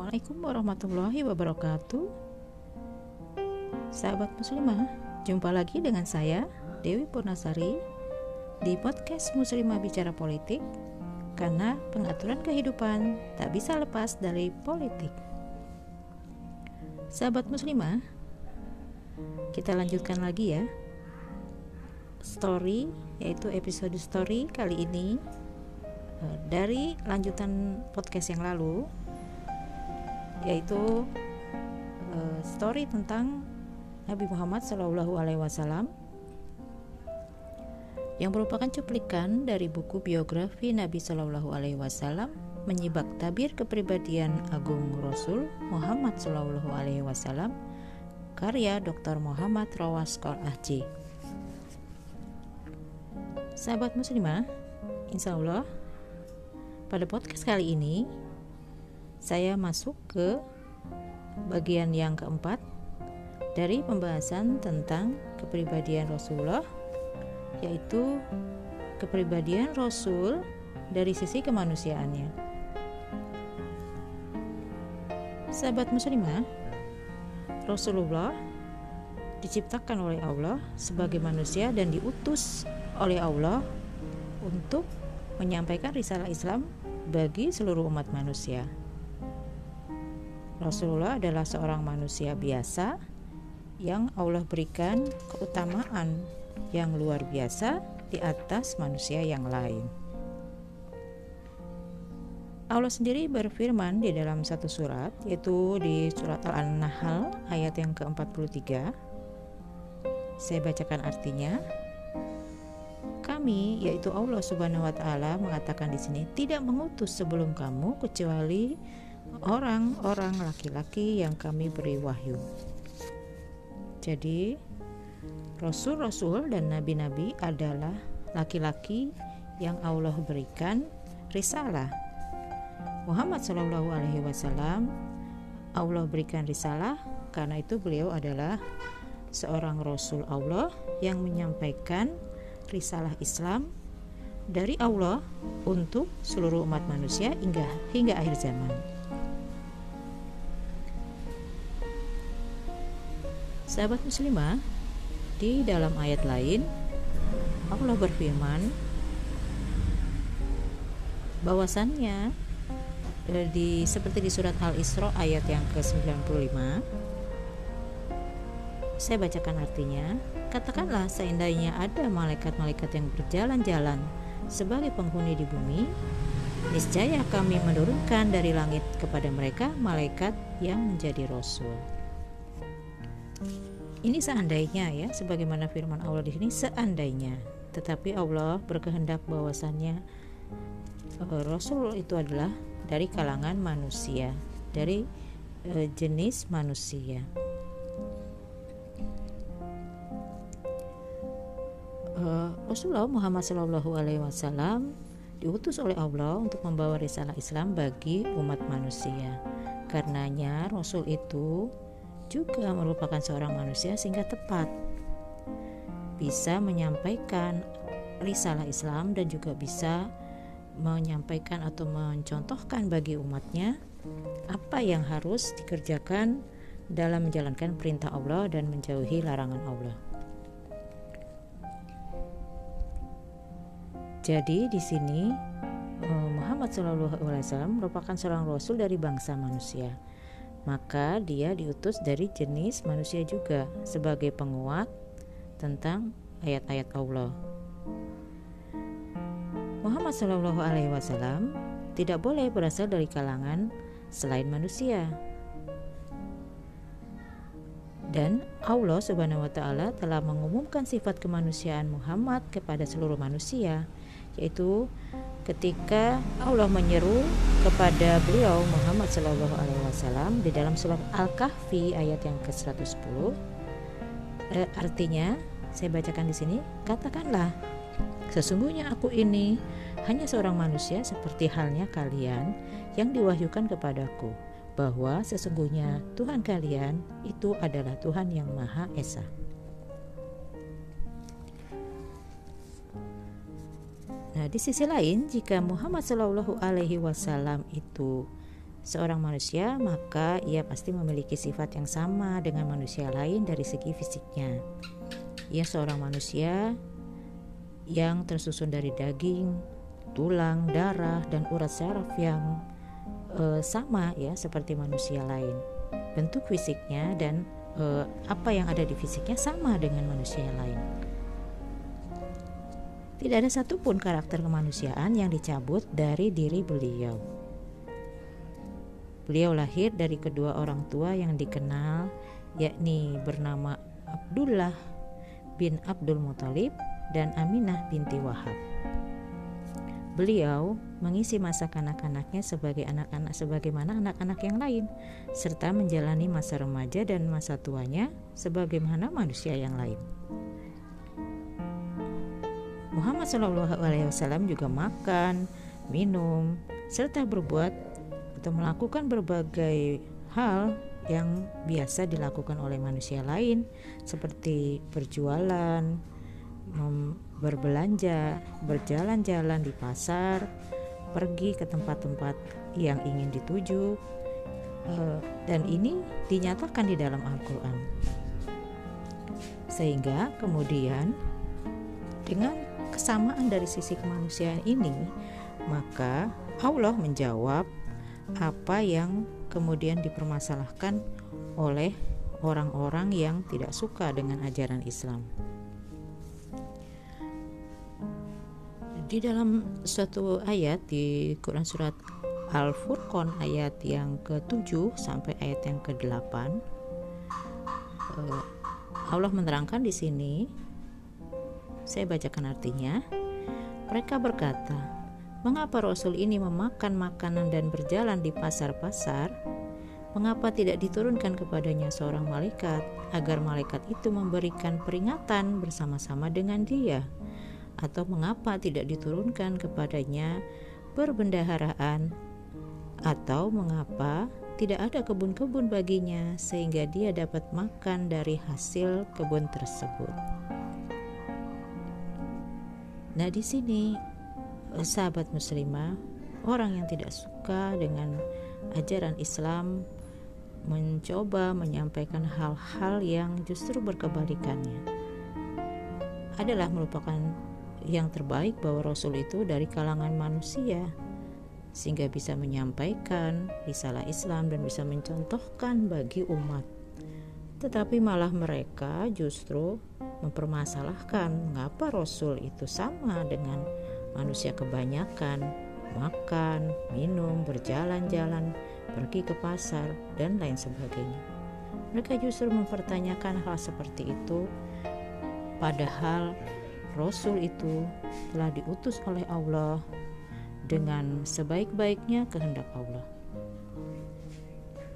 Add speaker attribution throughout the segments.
Speaker 1: Assalamualaikum warahmatullahi wabarakatuh Sahabat muslimah, jumpa lagi dengan saya Dewi Purnasari di podcast Muslimah Bicara Politik karena pengaturan kehidupan tak bisa lepas dari politik. Sahabat muslimah, kita lanjutkan lagi ya. Story yaitu episode story kali ini eh, dari lanjutan podcast yang lalu yaitu uh, story tentang Nabi Muhammad Shallallahu Alaihi Wasallam yang merupakan cuplikan dari buku biografi Nabi Shallallahu Alaihi Wasallam menyibak tabir kepribadian Agung Rasul Muhammad Shallallahu Alaihi Wasallam karya Dr. Muhammad Rawaskor Ahji. Sahabat muslimah, insya Allah pada podcast kali ini saya masuk ke bagian yang keempat dari pembahasan tentang kepribadian Rasulullah yaitu kepribadian Rasul dari sisi kemanusiaannya. Sahabat muslimah, Rasulullah diciptakan oleh Allah sebagai manusia dan diutus oleh Allah untuk menyampaikan risalah Islam bagi seluruh umat manusia. Rasulullah adalah seorang manusia biasa yang Allah berikan keutamaan yang luar biasa di atas manusia yang lain. Allah sendiri berfirman di dalam satu surat, yaitu di surat Al-Nahl ayat yang ke-43. Saya bacakan artinya. Kami, yaitu Allah Subhanahu wa taala mengatakan di sini, tidak mengutus sebelum kamu kecuali orang-orang laki-laki yang kami beri wahyu. Jadi, rasul-rasul dan nabi-nabi adalah laki-laki yang Allah berikan risalah. Muhammad Shallallahu Alaihi Wasallam Allah berikan risalah karena itu beliau adalah seorang rasul Allah yang menyampaikan risalah Islam dari Allah untuk seluruh umat manusia hingga hingga akhir zaman. Sahabat muslimah, di dalam ayat lain Allah berfirman bahwasannya eh, di seperti di surat Al-Isra ayat yang ke-95 saya bacakan artinya katakanlah seandainya ada malaikat-malaikat yang berjalan-jalan sebagai penghuni di bumi niscaya kami menurunkan dari langit kepada mereka malaikat yang menjadi rasul ini seandainya ya, sebagaimana firman Allah di sini seandainya. Tetapi Allah berkehendak bahwasannya uh, Rasul itu adalah dari kalangan manusia, dari uh, jenis manusia. Uh, Rasulullah Muhammad Shallallahu Alaihi Wasallam diutus oleh Allah untuk membawa risalah Islam bagi umat manusia. Karenanya Rasul itu juga merupakan seorang manusia sehingga tepat bisa menyampaikan risalah Islam dan juga bisa menyampaikan atau mencontohkan bagi umatnya apa yang harus dikerjakan dalam menjalankan perintah Allah dan menjauhi larangan Allah. Jadi di sini eh, Muhammad SAW merupakan seorang rasul dari bangsa manusia maka dia diutus dari jenis manusia juga sebagai penguat tentang ayat-ayat Allah. Muhammad Shallallahu Alaihi Wasallam tidak boleh berasal dari kalangan selain manusia. Dan Allah Subhanahu wa taala telah mengumumkan sifat kemanusiaan Muhammad kepada seluruh manusia, yaitu ketika Allah menyeru kepada beliau Muhammad Shallallahu Alaihi Wasallam di dalam surat Al-Kahfi ayat yang ke-110 eh, artinya saya bacakan di sini katakanlah sesungguhnya aku ini hanya seorang manusia seperti halnya kalian yang diwahyukan kepadaku bahwa sesungguhnya Tuhan kalian itu adalah Tuhan yang Maha Esa. Nah, di sisi lain, jika Muhammad Shallallahu Alaihi Wasallam itu seorang manusia, maka ia pasti memiliki sifat yang sama dengan manusia lain dari segi fisiknya. Ia seorang manusia yang tersusun dari daging, tulang, darah, dan urat saraf yang e, sama ya seperti manusia lain. Bentuk fisiknya dan e, apa yang ada di fisiknya sama dengan manusia lain. Tidak ada satupun karakter kemanusiaan yang dicabut dari diri beliau. Beliau lahir dari kedua orang tua yang dikenal, yakni bernama Abdullah bin Abdul Muthalib dan Aminah binti Wahab. Beliau mengisi masa kanak-kanaknya sebagai anak-anak sebagaimana anak-anak yang lain, serta menjalani masa remaja dan masa tuanya sebagaimana manusia yang lain. Muhammad Shallallahu Alaihi Wasallam juga makan, minum, serta berbuat atau melakukan berbagai hal yang biasa dilakukan oleh manusia lain seperti berjualan, berbelanja, berjalan-jalan di pasar, pergi ke tempat-tempat yang ingin dituju, eh, dan ini dinyatakan di dalam Al-Quran, sehingga kemudian dengan kesamaan dari sisi kemanusiaan ini, maka Allah menjawab apa yang kemudian dipermasalahkan oleh orang-orang yang tidak suka dengan ajaran Islam. Di dalam suatu ayat di Quran surat Al-Furqan ayat yang ke-7 sampai ayat yang ke-8 eh, Allah menerangkan di sini saya bacakan artinya. Mereka berkata, "Mengapa Rasul ini memakan makanan dan berjalan di pasar-pasar? Mengapa tidak diturunkan kepadanya seorang malaikat agar malaikat itu memberikan peringatan bersama-sama dengan dia? Atau mengapa tidak diturunkan kepadanya perbendaharaan? Atau mengapa tidak ada kebun-kebun baginya sehingga dia dapat makan dari hasil kebun tersebut?" Nah, di sini eh, sahabat muslimah, orang yang tidak suka dengan ajaran Islam mencoba menyampaikan hal-hal yang justru berkebalikannya. Adalah merupakan yang terbaik bahwa Rasul itu dari kalangan manusia sehingga bisa menyampaikan risalah Islam dan bisa mencontohkan bagi umat. Tetapi malah mereka justru mempermasalahkan mengapa Rasul itu sama dengan manusia kebanyakan makan, minum, berjalan-jalan, pergi ke pasar, dan lain sebagainya. Mereka justru mempertanyakan hal seperti itu, padahal Rasul itu telah diutus oleh Allah dengan sebaik-baiknya kehendak Allah.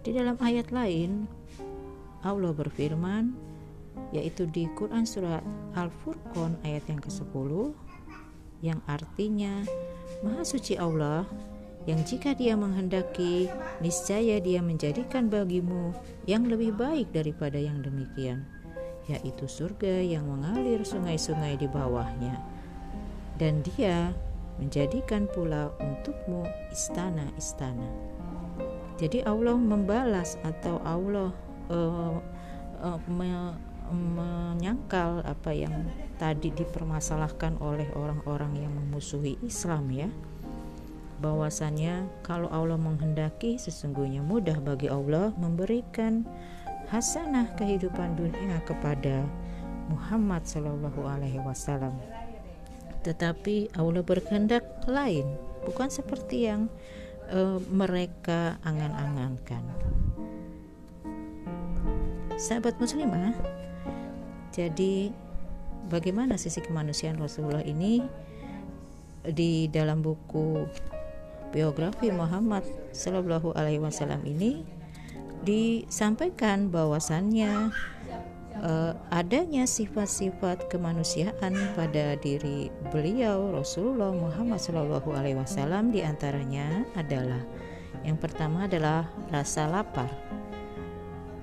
Speaker 1: Di dalam ayat lain, Allah berfirman, yaitu di Quran surat Al-Furqan ayat yang ke-10 yang artinya Maha suci Allah yang jika dia menghendaki niscaya dia menjadikan bagimu yang lebih baik daripada yang demikian yaitu surga yang mengalir sungai-sungai di bawahnya. Dan dia menjadikan pula untukmu istana-istana. Jadi Allah membalas atau Allah uh, uh, menyangkal apa yang tadi dipermasalahkan oleh orang-orang yang memusuhi Islam ya bahwasanya kalau Allah menghendaki sesungguhnya mudah bagi Allah memberikan hasanah kehidupan dunia kepada Muhammad Shallallahu Alaihi Wasallam. Tetapi Allah berkehendak lain, bukan seperti yang uh, mereka angan-angankan. Sahabat muslimah, jadi bagaimana sisi kemanusiaan Rasulullah ini di dalam buku biografi Muhammad Shallallahu Alaihi Wasallam ini disampaikan bahwasannya uh, adanya sifat-sifat kemanusiaan pada diri beliau Rasulullah Muhammad Shallallahu Alaihi Wasallam di antaranya adalah yang pertama adalah rasa lapar.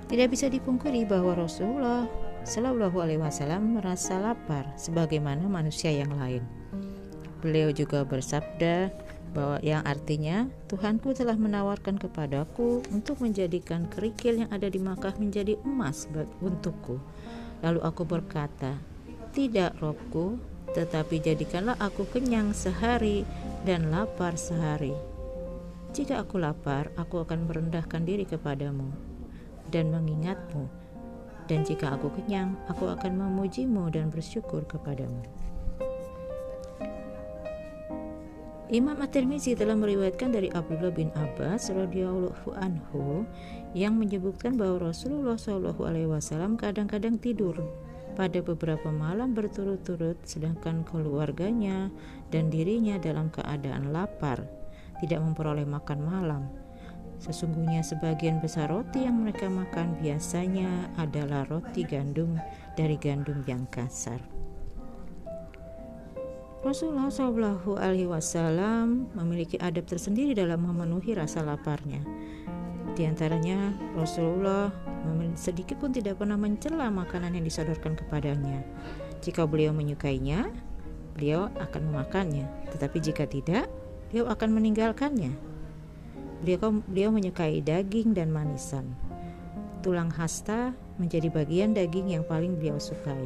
Speaker 1: Tidak bisa dipungkiri bahwa Rasulullah Shallallahu Alaihi Wasallam merasa lapar sebagaimana manusia yang lain. Beliau juga bersabda bahwa yang artinya Tuhanku telah menawarkan kepadaku untuk menjadikan kerikil yang ada di Makkah menjadi emas untukku. Lalu aku berkata, "Tidak, Robku, tetapi jadikanlah aku kenyang sehari dan lapar sehari. Jika aku lapar, aku akan merendahkan diri kepadamu dan mengingatmu, dan jika aku kenyang, aku akan memujimu dan bersyukur kepadamu." Imam At-Tirmizi telah meriwayatkan dari Abdullah bin Abbas radhiyallahu anhu yang menyebutkan bahwa Rasulullah Shallallahu alaihi wasallam kadang-kadang tidur pada beberapa malam berturut-turut sedangkan keluarganya dan dirinya dalam keadaan lapar, tidak memperoleh makan malam. Sesungguhnya sebagian besar roti yang mereka makan biasanya adalah roti gandum dari gandum yang kasar. Rasulullah Shallallahu Alaihi Wasallam memiliki adab tersendiri dalam memenuhi rasa laparnya. Di antaranya, Rasulullah sedikit pun tidak pernah mencela makanan yang disodorkan kepadanya. Jika beliau menyukainya, beliau akan memakannya. Tetapi jika tidak, beliau akan meninggalkannya. Beliau, beliau menyukai daging dan manisan. Tulang hasta menjadi bagian daging yang paling beliau sukai.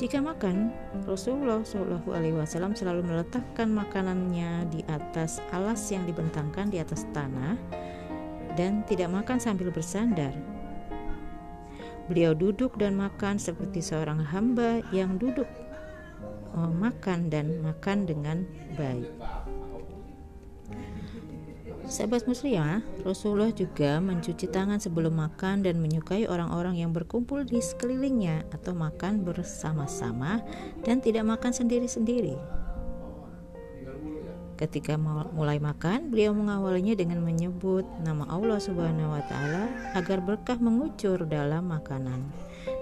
Speaker 1: Jika makan, Rasulullah Shallallahu Alaihi Wasallam selalu meletakkan makanannya di atas alas yang dibentangkan di atas tanah dan tidak makan sambil bersandar. Beliau duduk dan makan seperti seorang hamba yang duduk oh, makan dan makan dengan baik. Sahabat muslimah, Rasulullah juga mencuci tangan sebelum makan dan menyukai orang-orang yang berkumpul di sekelilingnya atau makan bersama-sama dan tidak makan sendiri-sendiri. Ketika mulai makan, beliau mengawalnya dengan menyebut nama Allah Subhanahu wa taala agar berkah mengucur dalam makanan.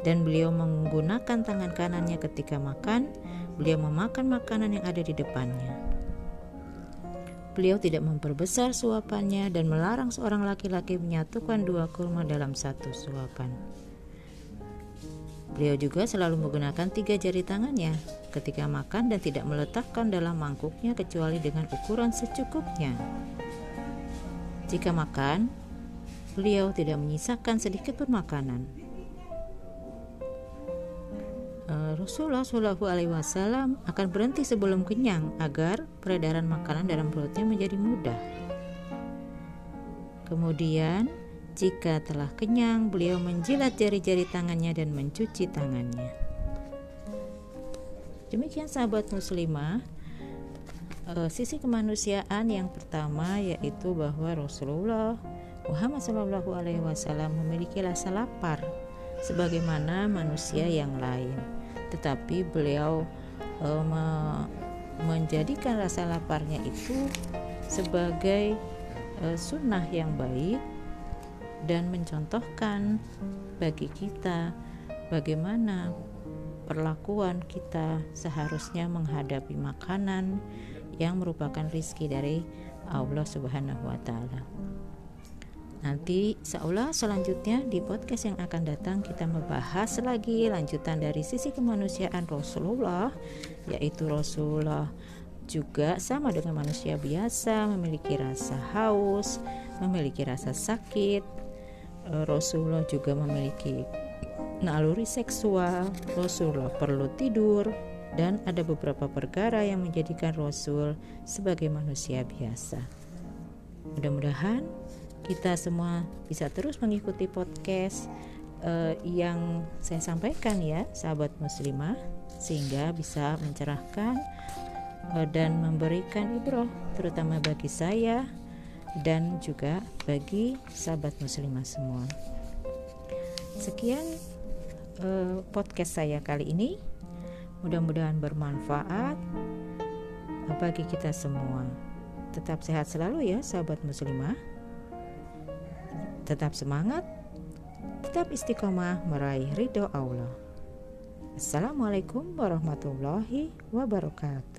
Speaker 1: Dan beliau menggunakan tangan kanannya ketika makan, beliau memakan makanan yang ada di depannya. Beliau tidak memperbesar suapannya dan melarang seorang laki-laki menyatukan dua kurma dalam satu suapan. Beliau juga selalu menggunakan tiga jari tangannya ketika makan dan tidak meletakkan dalam mangkuknya kecuali dengan ukuran secukupnya. Jika makan, beliau tidak menyisakan sedikit pun makanan. Rasulullah Shallallahu Alaihi Wasallam akan berhenti sebelum kenyang agar peredaran makanan dalam perutnya menjadi mudah. Kemudian, jika telah kenyang, beliau menjilat jari-jari tangannya dan mencuci tangannya. Demikian sahabat muslimah, eh, sisi kemanusiaan yang pertama yaitu bahwa Rasulullah Muhammad Shallallahu Alaihi Wasallam memiliki rasa lapar sebagaimana manusia yang lain tetapi beliau e, me, menjadikan rasa laparnya itu sebagai e, sunnah yang baik dan mencontohkan bagi kita bagaimana perlakuan kita seharusnya menghadapi makanan yang merupakan rizki dari Allah Subhanahu wa taala. Nanti Allah selanjutnya di podcast yang akan datang kita membahas lagi lanjutan dari sisi kemanusiaan Rasulullah yaitu Rasulullah juga sama dengan manusia biasa memiliki rasa haus, memiliki rasa sakit. Eh, Rasulullah juga memiliki naluri seksual, Rasulullah perlu tidur dan ada beberapa perkara yang menjadikan Rasul sebagai manusia biasa. Mudah-mudahan kita semua bisa terus mengikuti podcast uh, yang saya sampaikan ya sahabat muslimah sehingga bisa mencerahkan uh, dan memberikan ibroh terutama bagi saya dan juga bagi sahabat muslimah semua. Sekian uh, podcast saya kali ini. Mudah-mudahan bermanfaat bagi kita semua. Tetap sehat selalu ya sahabat muslimah. Tetap semangat, tetap istiqomah meraih ridho Allah. Assalamualaikum warahmatullahi wabarakatuh.